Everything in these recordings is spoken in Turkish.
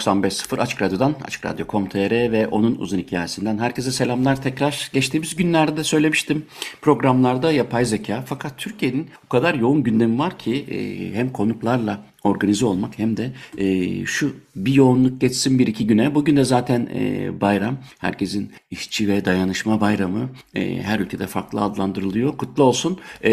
95.0 Açık Radyo'dan, Açık Radyo.com.tr ve onun uzun hikayesinden herkese selamlar tekrar. Geçtiğimiz günlerde söylemiştim programlarda yapay zeka. Fakat Türkiye'nin o kadar yoğun gündemi var ki e, hem konuklarla organize olmak hem de e, şu bir yoğunluk geçsin bir iki güne. Bugün de zaten e, bayram. Herkesin işçi ve dayanışma bayramı. E, her ülkede farklı adlandırılıyor. Kutlu olsun. E,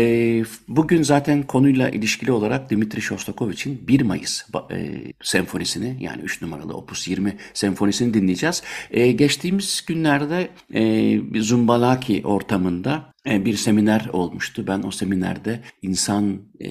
bugün zaten konuyla ilişkili olarak Dimitri Shostakovich'in 1 Mayıs e, senfonisini yani 3 numaralı Opus 20 senfonisini dinleyeceğiz. E, geçtiğimiz günlerde e, Zumbalaki ortamında bir seminer olmuştu. Ben o seminerde insan e,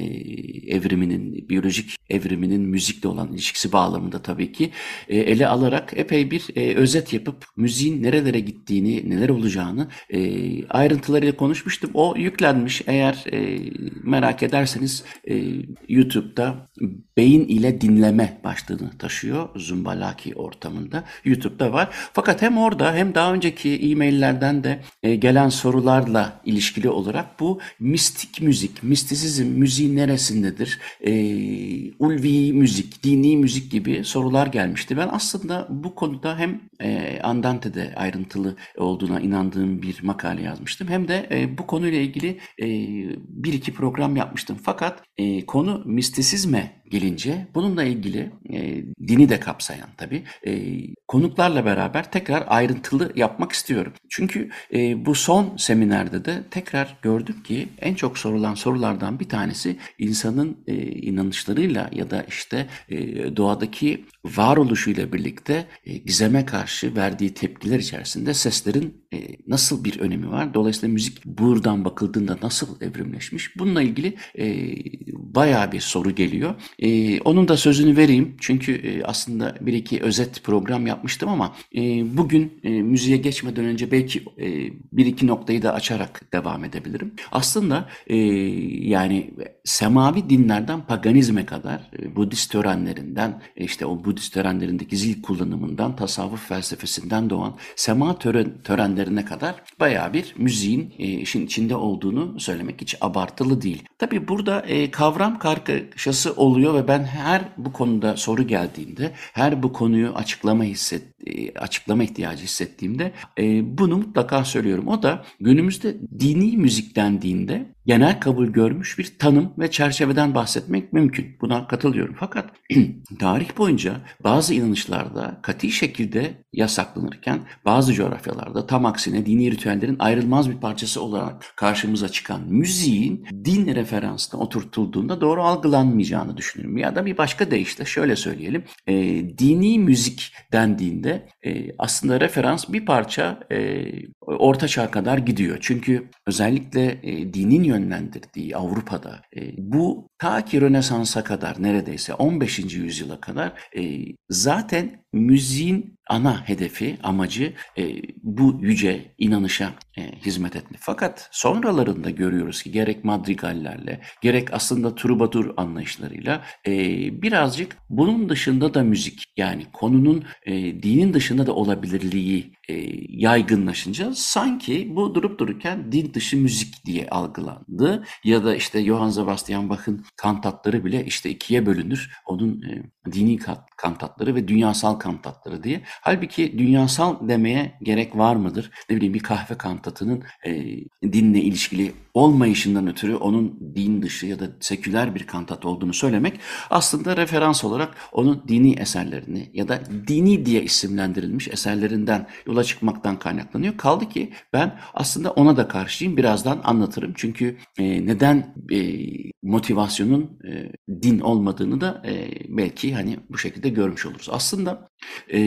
evriminin, biyolojik evriminin müzikle olan ilişkisi bağlamında tabii ki e, ele alarak epey bir e, özet yapıp müziğin nerelere gittiğini, neler olacağını e, ayrıntılarıyla konuşmuştum. O yüklenmiş. Eğer e, merak ederseniz e, YouTube'da beyin ile dinleme başlığını taşıyor Zumbalaki ortamında. YouTube'da var. Fakat hem orada hem daha önceki e-maillerden de e, gelen sorularla ilişkili olarak bu mistik müzik, mistisizm müziğin neresindedir, e, ulvi müzik, dini müzik gibi sorular gelmişti. Ben aslında bu konuda hem e, Andante'de ayrıntılı olduğuna inandığım bir makale yazmıştım hem de e, bu konuyla ilgili e, bir iki program yapmıştım. Fakat e, konu mistisizme gelince bununla ilgili e, dini de kapsayan tabii e, konuklarla beraber tekrar ayrıntılı yapmak istiyorum. Çünkü e, bu son seminerde de tekrar gördüm ki en çok sorulan sorulardan bir tanesi insanın e, inanışlarıyla ya da işte e, doğadaki varoluşuyla birlikte e, gizeme karşı verdiği tepkiler içerisinde seslerin e, nasıl bir önemi var? Dolayısıyla müzik buradan bakıldığında nasıl evrimleşmiş? Bununla ilgili e, bayağı bir soru geliyor. E, onun da sözünü vereyim. Çünkü e, aslında bir iki özet program yapmıştım ama e, bugün e, müziğe geçmeden önce belki e, bir iki noktayı da açarak devam edebilirim. Aslında e, yani semavi dinlerden paganizme kadar e, Budist törenlerinden e, işte o Budist törenlerindeki zil kullanımından tasavvuf felsefesinden doğan sema tören, törenlerine kadar bayağı bir müziğin e, işin içinde olduğunu söylemek hiç abartılı değil. Tabi burada e, kavram kargaşası oluyor ve ben her bu konuda soru geldiğinde, her bu konuyu açıklama hisset, e, açıklama ihtiyacı hissettiğimde e, bunu mutlaka söylüyorum. O da günümüzde dini müzik dendiğinde genel kabul görmüş bir tanım ve çerçeveden bahsetmek mümkün. Buna katılıyorum. Fakat tarih boyunca bazı inanışlarda kati şekilde yasaklanırken bazı coğrafyalarda tam aksine dini ritüellerin ayrılmaz bir parçası olarak karşımıza çıkan müziğin din referansına oturtulduğunda doğru algılanmayacağını düşünüyorum. Ya da bir başka deyişle şöyle söyleyelim. E, dini müzik dendiğinde e, aslında referans bir parça e, orta çağ kadar gidiyor. Çünkü özellikle e, dinin yönlendirdiği Avrupa'da bu ta ki Rönesans'a kadar neredeyse 15. yüzyıla kadar e, zaten müziğin ana hedefi, amacı e, bu yüce inanışa e, hizmet etmek. Fakat sonralarında görüyoruz ki gerek madrigallerle, gerek aslında trubadur anlayışlarıyla e, birazcık bunun dışında da müzik yani konunun e, dinin dışında da olabilirliği e, yaygınlaşınca sanki bu durup dururken din dışı müzik diye algılandı. Ya da işte Johann Sebastian Bach'ın kantatları bile işte ikiye bölünür. Onun e, dini kantatları ve dünyasal kantatları diye. Halbuki dünyasal demeye gerek var mıdır? Ne bileyim bir kahve kantatının e, dinle ilişkili olmayışından ötürü onun din dışı ya da seküler bir kantat olduğunu söylemek aslında referans olarak onun dini eserlerini ya da dini diye isimlendirilmiş eserlerinden yola çıkmaktan kaynaklanıyor. Kaldı ki ben aslında ona da karşıyım. Birazdan anlatırım. Çünkü e, neden e, motivasyonun e, din olmadığını da e, belki hani bu şekilde görmüş oluruz. Aslında e,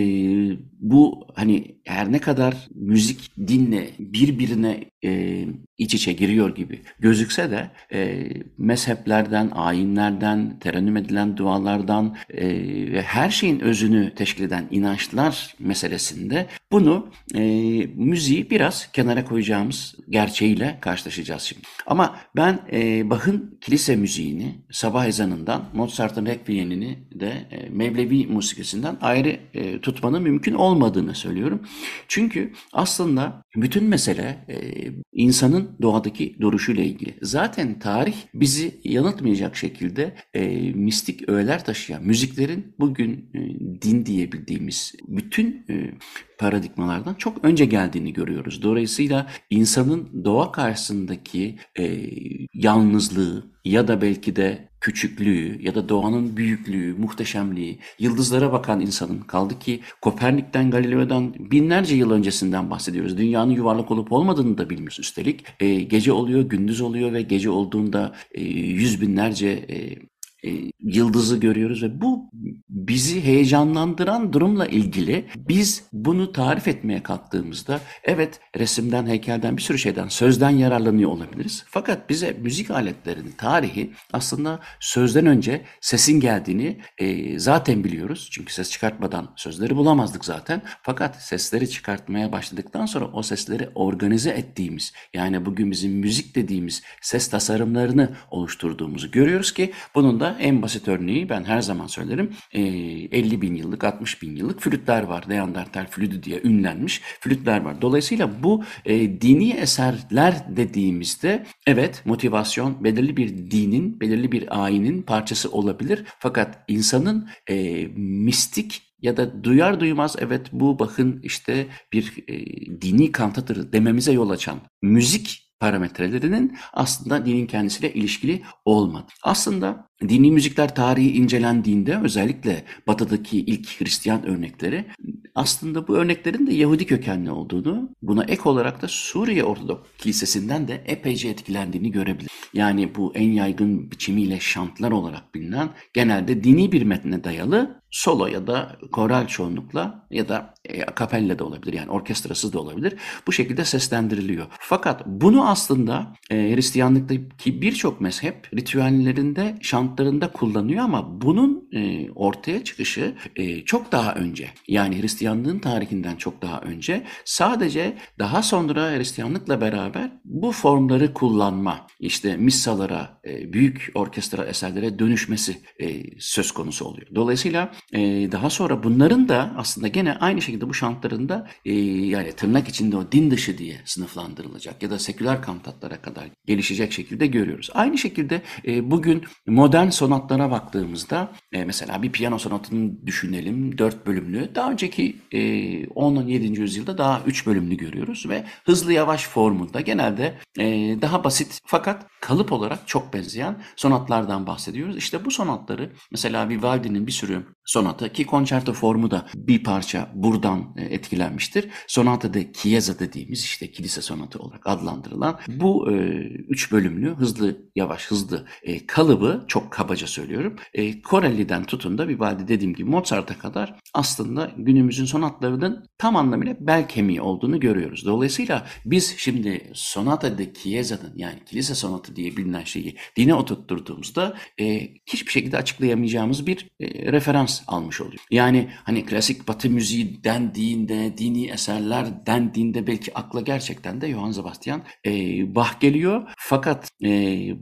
bu hani her ne kadar müzik dinle birbirine e, iç içe giriyor gibi gözükse de e, mezheplerden, ayinlerden, terennüm edilen dualardan e, ve her şeyin özünü teşkil eden inançlar meselesinde bunu e, müziği biraz kenara koyacağımız gerçeğiyle karşılaşacağız şimdi. Ama ben e, Bach'ın kilise müziğini sabah ezanından Mozart'ın Requiem'ini de e, Mevlevi musikisinden ayrı e, tutmanın mümkün olmadığını söylüyorum. Çünkü aslında bütün mesele e, insanın doğadaki duruşuyla ilgili. Zaten tarih bizi yanıltmayacak şekilde e, mistik öğeler taşıyan müziklerin bugün e, din diyebildiğimiz bütün e, paradigmalardan çok önce geldiğini görüyoruz. Dolayısıyla insanın doğa karşısındaki e, yalnızlığı ya da belki de küçüklüğü ya da doğanın büyüklüğü, muhteşemliği, yıldızlara bakan insanın kaldı ki Kopernik'ten, Galileo'dan binlerce yıl öncesinden bahsediyoruz. Dünyanın yuvarlak olup olmadığını da bilmiyoruz üstelik. E, gece oluyor, gündüz oluyor ve gece olduğunda e, yüz binlerce e, yıldızı görüyoruz ve bu bizi heyecanlandıran durumla ilgili biz bunu tarif etmeye kalktığımızda evet resimden, heykelden bir sürü şeyden, sözden yararlanıyor olabiliriz. Fakat bize müzik aletlerinin tarihi aslında sözden önce sesin geldiğini e, zaten biliyoruz. Çünkü ses çıkartmadan sözleri bulamazdık zaten. Fakat sesleri çıkartmaya başladıktan sonra o sesleri organize ettiğimiz yani bugün bizim müzik dediğimiz ses tasarımlarını oluşturduğumuzu görüyoruz ki bunun da en basit örneği ben her zaman söylerim 50 bin yıllık 60 bin yıllık flütler var. Neandertal flütü diye ünlenmiş flütler var. Dolayısıyla bu e, dini eserler dediğimizde evet motivasyon belirli bir dinin, belirli bir ayinin parçası olabilir. Fakat insanın e, mistik ya da duyar duymaz evet bu bakın işte bir e, dini kantadır dememize yol açan müzik parametrelerinin aslında dinin kendisiyle ilişkili olmadı. Aslında dini müzikler tarihi incelendiğinde özellikle batıdaki ilk Hristiyan örnekleri aslında bu örneklerin de Yahudi kökenli olduğunu, buna ek olarak da Suriye Ortodok Kilisesi'nden de epeyce etkilendiğini görebilir. Yani bu en yaygın biçimiyle şantlar olarak bilinen genelde dini bir metne dayalı solo ya da koral çoğunlukla ya da e, kapella da olabilir yani orkestrasız da olabilir. Bu şekilde seslendiriliyor. Fakat bunu aslında e, Hristiyanlıktaki birçok mezhep ritüellerinde, şantlarında kullanıyor ama bunun e, ortaya çıkışı e, çok daha önce. Yani Hristiyanlığın tarihinden çok daha önce. Sadece daha sonra Hristiyanlıkla beraber bu formları kullanma, işte missalara, e, büyük orkestra eserlere dönüşmesi e, söz konusu oluyor. Dolayısıyla e, daha sonra bunların da aslında gene aynı şekilde bu şantlarında e, yani tırnak içinde o din dışı diye sınıflandırılacak ya da seküler kantatlara kadar gelişecek şekilde görüyoruz. Aynı şekilde e, bugün modern sonatlara baktığımızda e, mesela bir piyano sonatını düşünelim dört bölümlü. Daha önceki e, 10. 7. yüzyılda daha üç bölümlü görüyoruz ve hızlı yavaş formunda genelde e, daha basit fakat kalıp olarak çok benzeyen sonatlardan bahsediyoruz. İşte bu sonatları mesela Vivaldi'nin bir sürü sonata ki konçerto formu da bir parça buradan e, etkilenmiştir. Sonata de Chiesa dediğimiz işte kilise sonatı olarak adlandırılan bu e, üç bölümlü hızlı yavaş hızlı e, kalıbı çok kabaca söylüyorum. E, Corelli'den tutun da Vivaldi dediğim gibi Mozart'a kadar aslında günümüzün sonatlarının tam anlamıyla bel kemiği olduğunu görüyoruz. Dolayısıyla biz şimdi Sonata de Chiesa'nın yani kilise sonatı diye bilinen şeyi dine oturtturduğumuzda e, hiçbir şekilde açıklayamayacağımız bir e, referans almış oluyor. Yani hani klasik batı müziği dendiğinde, dini eserler dendiğinde belki akla gerçekten de Johann Sebastian e, Bach geliyor. Fakat e,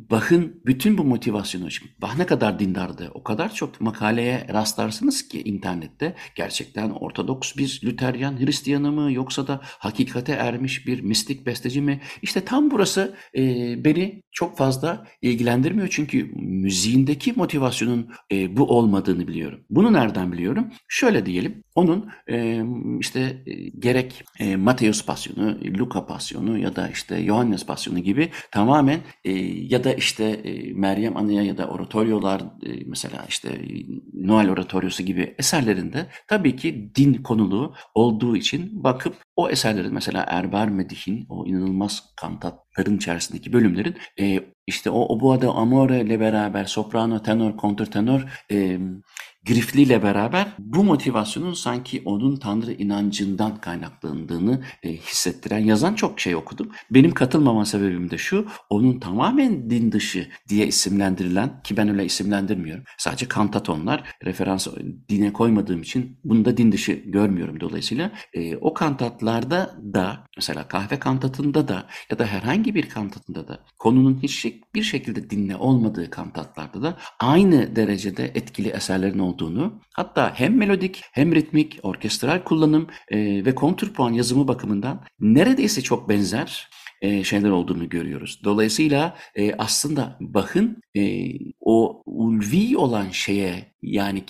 Bach'ın bütün bu motivasyonu, şimdi Bach ne kadar dindardı, o kadar çok makaleye rastlarsınız ki internette gerçekten Ortodoks bir Lüteryan Hristiyanı mı yoksa da hakikate ermiş bir mistik besteci mi? İşte tam burası e, beni çok fazla ilgilendirmiyor çünkü müziğindeki motivasyonun e, bu olmadığını biliyorum. Bunu nereden biliyorum? Şöyle diyelim, onun e, işte e, gerek e, Mateus Pasyonu, Luka Pasyonu ya da işte Johannes Pasyonu gibi tamamen e, ya da işte e, Meryem Ana'ya ya da oratoryolar e, mesela işte Noel oratoryosu gibi eserlerinde tabii ki din konulu olduğu için bakıp o eserlerin mesela Erber Medih'in o inanılmaz kantatların içerisindeki bölümlerin e, işte o Oboa'da Amore ile beraber soprano, tenor, kontrtenor e, grifliyle beraber bu motivasyonun sanki onun Tanrı inancından kaynaklandığını e, hissettiren yazan çok şey okudum. Benim katılmama sebebim de şu, onun tamamen din dışı diye isimlendirilen ki ben öyle isimlendirmiyorum. Sadece kantatonlar referans dine koymadığım için bunu da din dışı görmüyorum dolayısıyla. E, o kantatlarda da mesela kahve kantatında da ya da herhangi bir kantatında da konunun hiç bir şekilde dinle olmadığı kantatlarda da aynı derecede etkili eserlerin olduğunu hatta hem melodik hem ritmik orkestral kullanım e, ve kontrpuan yazımı bakımından neredeyse çok benzer e, şeyler olduğunu görüyoruz. Dolayısıyla e, aslında Bach'ın e, o ulvi olan şeye yani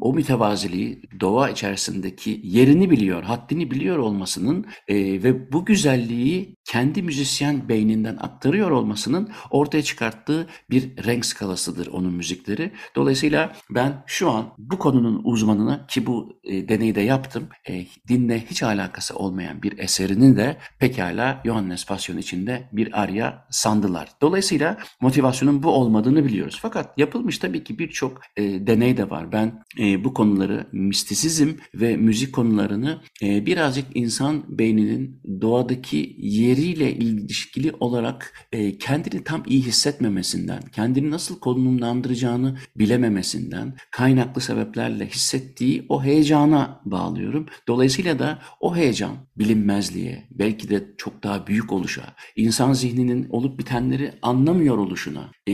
o mütevaziliği doğa içerisindeki yerini biliyor, haddini biliyor olmasının e, ve bu güzelliği kendi müzisyen beyninden aktarıyor olmasının ortaya çıkarttığı bir renk skalasıdır onun müzikleri. Dolayısıyla ben şu an bu konunun uzmanına ki bu e, deneyi de yaptım, e, dinle hiç alakası olmayan bir eserini de pekala Johannes Passion içinde bir arya sandılar. Dolayısıyla motivasyonun bu olmadığını biliyoruz. Fakat yapılmış tabii ki birçok e, deney de var. Ben e, bu konuları mistisizm ve müzik konularını e, birazcık insan beyninin doğadaki yeriyle ilişkili olarak e, kendini tam iyi hissetmemesinden, kendini nasıl konumlandıracağını bilememesinden, kaynaklı sebeplerle hissettiği o heyecana bağlıyorum. Dolayısıyla da o heyecan bilinmezliğe, belki de çok daha büyük oluşa, insan zihninin olup bitenleri anlamıyor oluşuna, e,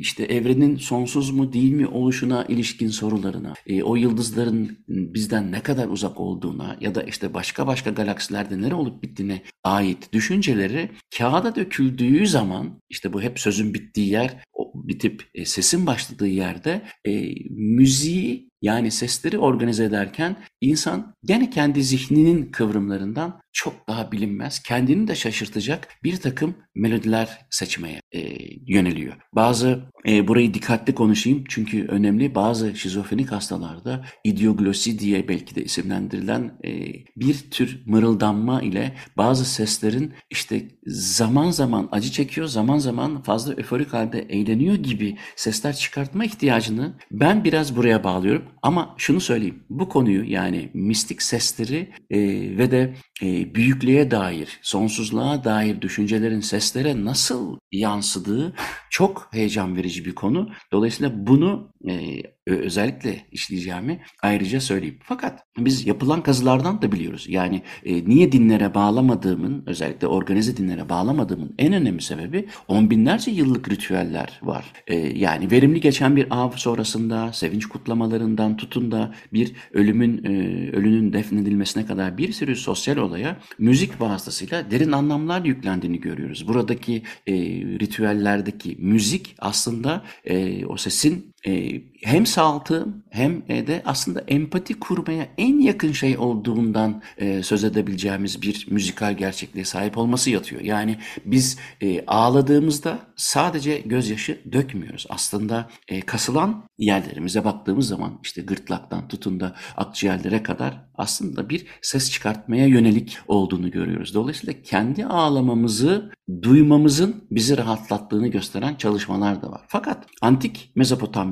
işte evrenin sonsuz mu değil mi oluşuna ilişkin sorularına, e, o yıldızların bizden ne kadar uzak olduğuna ya da işte başka başka galaksilerde nere olup bittiğine ait düşünceleri kağıda döküldüğü zaman işte bu hep sözün bittiği yer bitip e, sesin başladığı yerde e, müziği yani sesleri organize ederken insan gene kendi zihninin kıvrımlarından çok daha bilinmez, kendini de şaşırtacak bir takım melodiler seçmeye e, yöneliyor. Bazı, e, burayı dikkatli konuşayım çünkü önemli, bazı şizofrenik hastalarda idioglosi diye belki de isimlendirilen e, bir tür mırıldanma ile bazı seslerin işte zaman zaman acı çekiyor, zaman zaman fazla öforik halde eğleniyor gibi sesler çıkartma ihtiyacını ben biraz buraya bağlıyorum. Ama şunu söyleyeyim, bu konuyu yani mistik sesleri e, ve de e, büyüklüğe dair, sonsuzluğa dair düşüncelerin seslere nasıl yansıdığı çok heyecan verici bir konu. Dolayısıyla bunu e, özellikle işleyeceğimi ayrıca söyleyeyim. Fakat biz yapılan kazılardan da biliyoruz. Yani e, niye dinlere bağlamadığımın, özellikle organize dinlere bağlamadığımın en önemli sebebi on binlerce yıllık ritüeller var. E, yani verimli geçen bir av sonrasında sevinç kutlamalarından tutun da bir ölümün, e, ölünün defnedilmesine kadar bir sürü sosyal olaya müzik vasıtasıyla derin anlamlar yüklendiğini görüyoruz. Buradaki e, ritüellerdeki müzik aslında e, o sesin e, hem sağaltı hem de aslında empati kurmaya en yakın şey olduğundan e, söz edebileceğimiz bir müzikal gerçekliğe sahip olması yatıyor. Yani biz e, ağladığımızda sadece gözyaşı dökmüyoruz. Aslında e, kasılan yerlerimize baktığımız zaman işte gırtlaktan tutun da akciğerlere kadar aslında bir ses çıkartmaya yönelik olduğunu görüyoruz. Dolayısıyla kendi ağlamamızı duymamızın bizi rahatlattığını gösteren çalışmalar da var. Fakat antik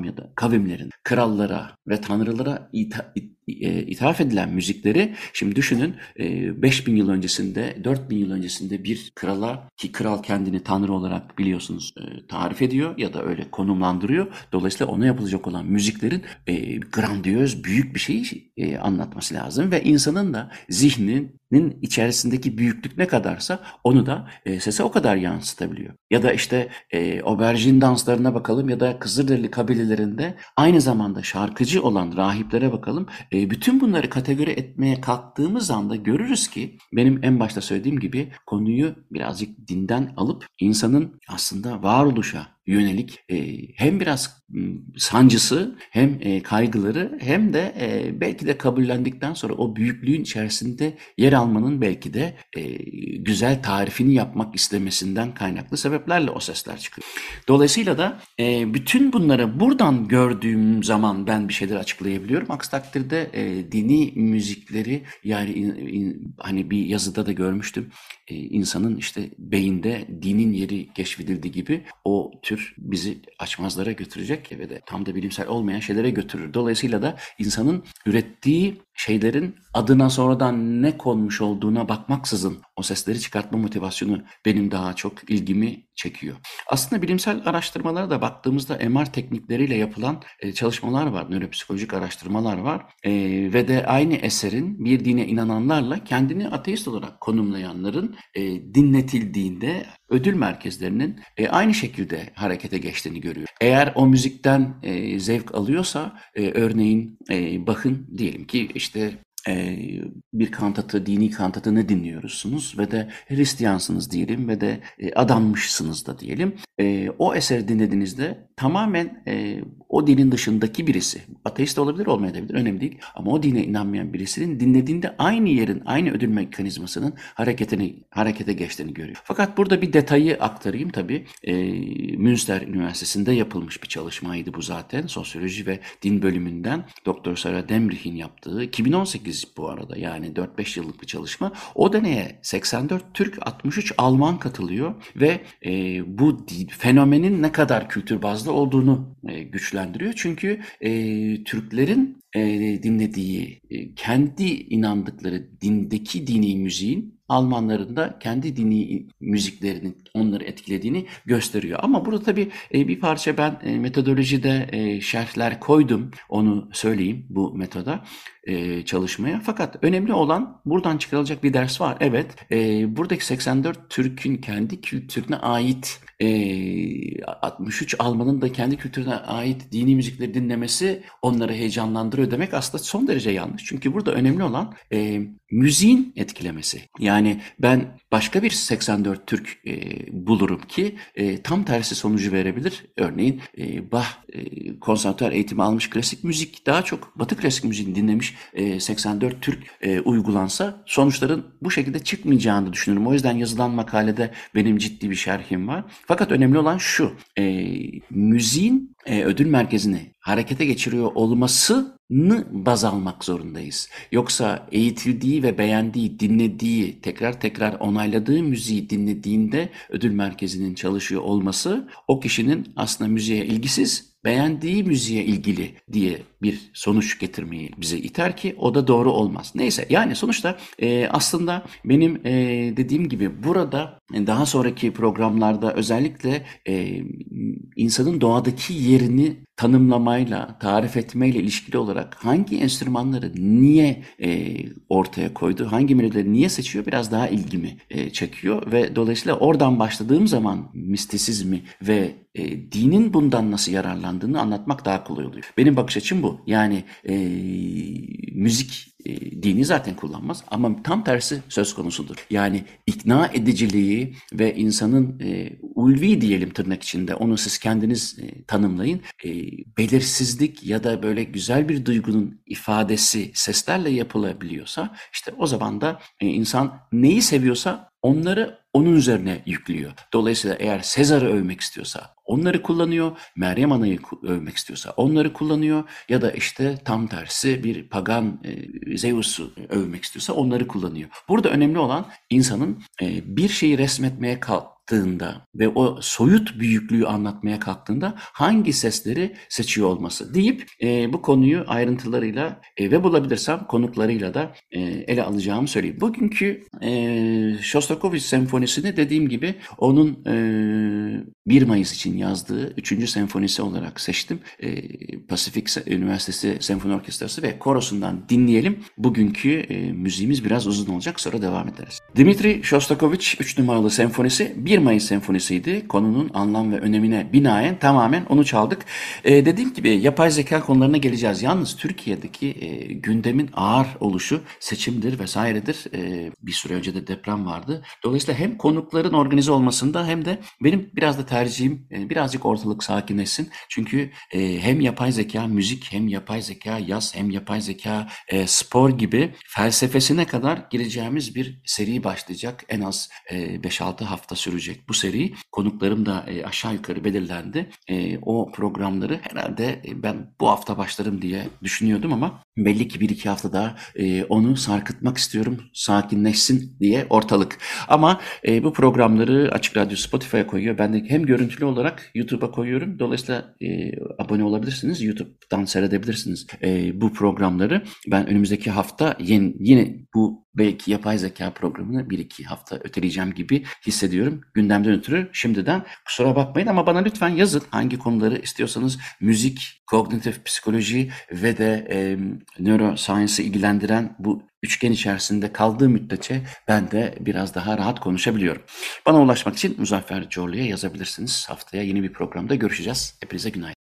Mezopotamya'da kavimlerin krallara ve tanrılara ita, it, e, ithaf edilen müzikleri şimdi düşünün e, 5000 yıl öncesinde 4000 yıl öncesinde bir krala ki kral kendini tanrı olarak biliyorsunuz e, tarif ediyor ya da öyle konumlandırıyor. Dolayısıyla ona yapılacak olan müziklerin e, grandiyöz büyük bir şeyi e, anlatması lazım ve insanın da zihninin içerisindeki büyüklük ne kadarsa onu da e, sese o kadar yansıtabiliyor. Ya da işte e, oberjin danslarına bakalım ya da Kızılderili kabilelerinde aynı zamanda şarkıcı olan rahiplere bakalım. E, bütün bunları kategori etmeye kalktığımız anda görürüz ki benim en başta söylediğim gibi konuyu birazcık dinden alıp insanın aslında varoluşa yönelik e, hem biraz sancısı hem e, kaygıları hem de e, belki de kabullendikten sonra o büyüklüğün içerisinde yer almanın belki de güzel tarifini yapmak istemesinden kaynaklı sebeplerle o sesler çıkıyor. Dolayısıyla da bütün bunları buradan gördüğüm zaman ben bir şeyler açıklayabiliyorum. Aksi takdirde dini müzikleri yani in, in, hani bir yazıda da görmüştüm. İnsanın işte beyinde dinin yeri keşfedildi gibi o tür bizi açmazlara götürecek ve de tam da bilimsel olmayan şeylere götürür. Dolayısıyla da insanın ürettiği şeylerin adına sonradan ne konmuş olduğuna bakmaksızın o sesleri çıkartma motivasyonu benim daha çok ilgimi çekiyor. Aslında bilimsel araştırmalara da baktığımızda MR teknikleriyle yapılan e, çalışmalar var, nöropsikolojik araştırmalar var e, ve de aynı eserin bir dine inananlarla kendini ateist olarak konumlayanların e, dinletildiğinde ödül merkezlerinin e, aynı şekilde harekete geçtiğini görüyor. Eğer o müzikten e, zevk alıyorsa, e, örneğin e, Bach'ın diyelim ki işte işte e, bir kantatı, dini kantatını dinliyorsunuz ve de Hristiyansınız diyelim ve de e, adanmışsınız da diyelim. E, o eseri dinlediğinizde tamamen e, o dinin dışındaki birisi, ateist olabilir olmayabilir önemli değil ama o dine inanmayan birisinin dinlediğinde aynı yerin, aynı ödül mekanizmasının hareketini harekete geçtiğini görüyor. Fakat burada bir detayı aktarayım tabii. E, Münster Üniversitesi'nde yapılmış bir çalışmaydı bu zaten. Sosyoloji ve din bölümünden Doktor Sarah Demrich'in yaptığı 2018 bu arada yani 4-5 yıllık bir çalışma. O deneye 84 Türk 63 Alman katılıyor ve e, bu fenomenin ne kadar kültür bazlı olduğunu e, güçlendiriyor. Çünkü e, Türklerin e, dinlediği, e, kendi inandıkları dindeki dini müziğin Almanların da kendi dini müziklerinin onları etkilediğini gösteriyor. Ama burada tabii e, bir parça ben e, metodolojide e, şerhler koydum. Onu söyleyeyim bu metoda çalışmaya. Fakat önemli olan buradan çıkarılacak bir ders var. Evet buradaki 84 Türk'ün kendi kültürüne ait 63 Alman'ın da kendi kültürüne ait dini müzikleri dinlemesi onları heyecanlandırıyor demek aslında son derece yanlış. Çünkü burada önemli olan müziğin etkilemesi. Yani ben başka bir 84 Türk e, bulurum ki e, tam tersi sonucu verebilir. Örneğin e, Bach e, konservatuar eğitimi almış klasik müzik daha çok Batı klasik müziğini dinlemiş e, 84 Türk e, uygulansa sonuçların bu şekilde çıkmayacağını düşünüyorum. O yüzden yazılan makalede benim ciddi bir şerhim var. Fakat önemli olan şu, e, müziğin e, ödül merkezini harekete geçiriyor olmasını baz almak zorundayız. Yoksa eğitildiği ve beğendiği, dinlediği, tekrar tekrar onayladığı müziği dinlediğinde ödül merkezinin çalışıyor olması o kişinin aslında müziğe ilgisiz beğendiği müziğe ilgili diye bir sonuç getirmeyi bize iter ki o da doğru olmaz. Neyse yani sonuçta e, aslında benim e, dediğim gibi burada e, daha sonraki programlarda özellikle e, insanın doğadaki yerini tanımlamayla, tarif etmeyle ilişkili olarak hangi enstrümanları niye e, ortaya koydu, hangi melodileri niye seçiyor biraz daha ilgimi e, çekiyor ve dolayısıyla oradan başladığım zaman mistisizmi ve e, dinin bundan nasıl yararlandığını anlatmak daha kolay oluyor. Benim bakış açım bu. Yani e, müzik e, dini zaten kullanmaz ama tam tersi söz konusudur. Yani ikna ediciliği ve insanın e, ulvi diyelim tırnak içinde onu siz kendiniz e, tanımlayın. E, belirsizlik ya da böyle güzel bir duygunun ifadesi seslerle yapılabiliyorsa işte o zaman da e, insan neyi seviyorsa onları onun üzerine yüklüyor. Dolayısıyla eğer Sezar'ı övmek istiyorsa onları kullanıyor. Meryem Ana'yı övmek istiyorsa onları kullanıyor. Ya da işte tam tersi bir pagan e, Zeus'u övmek istiyorsa onları kullanıyor. Burada önemli olan insanın e, bir şeyi resmetmeye kalktığında ve o soyut büyüklüğü anlatmaya kalktığında hangi sesleri seçiyor olması deyip e, bu konuyu ayrıntılarıyla e, ve bulabilirsem konuklarıyla da e, ele alacağımı söyleyeyim. Bugünkü e, Shostakovich senfonisini dediğim gibi onun e, 1 Mayıs için yazdığı 3. senfonisi olarak seçtim. E, Pasifik Üniversitesi Senfoni Orkestrası ve korosundan dinleyelim. Bugünkü e, müziğimiz biraz uzun olacak sonra devam ederiz. Dimitri Shostakovich 3 numaralı senfonisi 1 Mayıs senfonisiydi. Konunun anlam ve önemine binaen tamamen onu çaldık. E, dediğim gibi yapay zeka konularına geleceğiz. Yalnız Türkiye'deki e, gündemin ağır oluşu seçimdir vesairedir. E, bir süre önce de deprem vardı. Dolayısıyla hem konukların organize olmasında hem de benim biraz da tercihim e, birazcık ortalık sakinleşsin. Çünkü e, hem yapay zeka müzik hem yapay zeka yaz hem yapay zeka e, spor gibi felsefesine kadar gireceğimiz bir seri başlayacak. En az e, 5-6 hafta sürecek sürecek bu seri. Konuklarım da e, aşağı yukarı belirlendi. E, o programları herhalde e, ben bu hafta başlarım diye düşünüyordum ama belli ki bir iki hafta daha e, onu sarkıtmak istiyorum. Sakinleşsin diye ortalık. Ama e, bu programları Açık Radyo Spotify'a koyuyor. Ben de hem görüntülü olarak YouTube'a koyuyorum. Dolayısıyla e, abone olabilirsiniz. YouTube'dan seyredebilirsiniz e, bu programları. Ben önümüzdeki hafta yeni, yine bu belki yapay zeka programını bir iki hafta öteleyeceğim gibi hissediyorum. Gündemden ötürü şimdiden kusura bakmayın ama bana lütfen yazın hangi konuları istiyorsanız müzik, kognitif psikoloji ve de e, neuroscience'ı ilgilendiren bu üçgen içerisinde kaldığı müddetçe ben de biraz daha rahat konuşabiliyorum. Bana ulaşmak için Muzaffer Corlu'ya yazabilirsiniz. Haftaya yeni bir programda görüşeceğiz. Hepinize günaydın.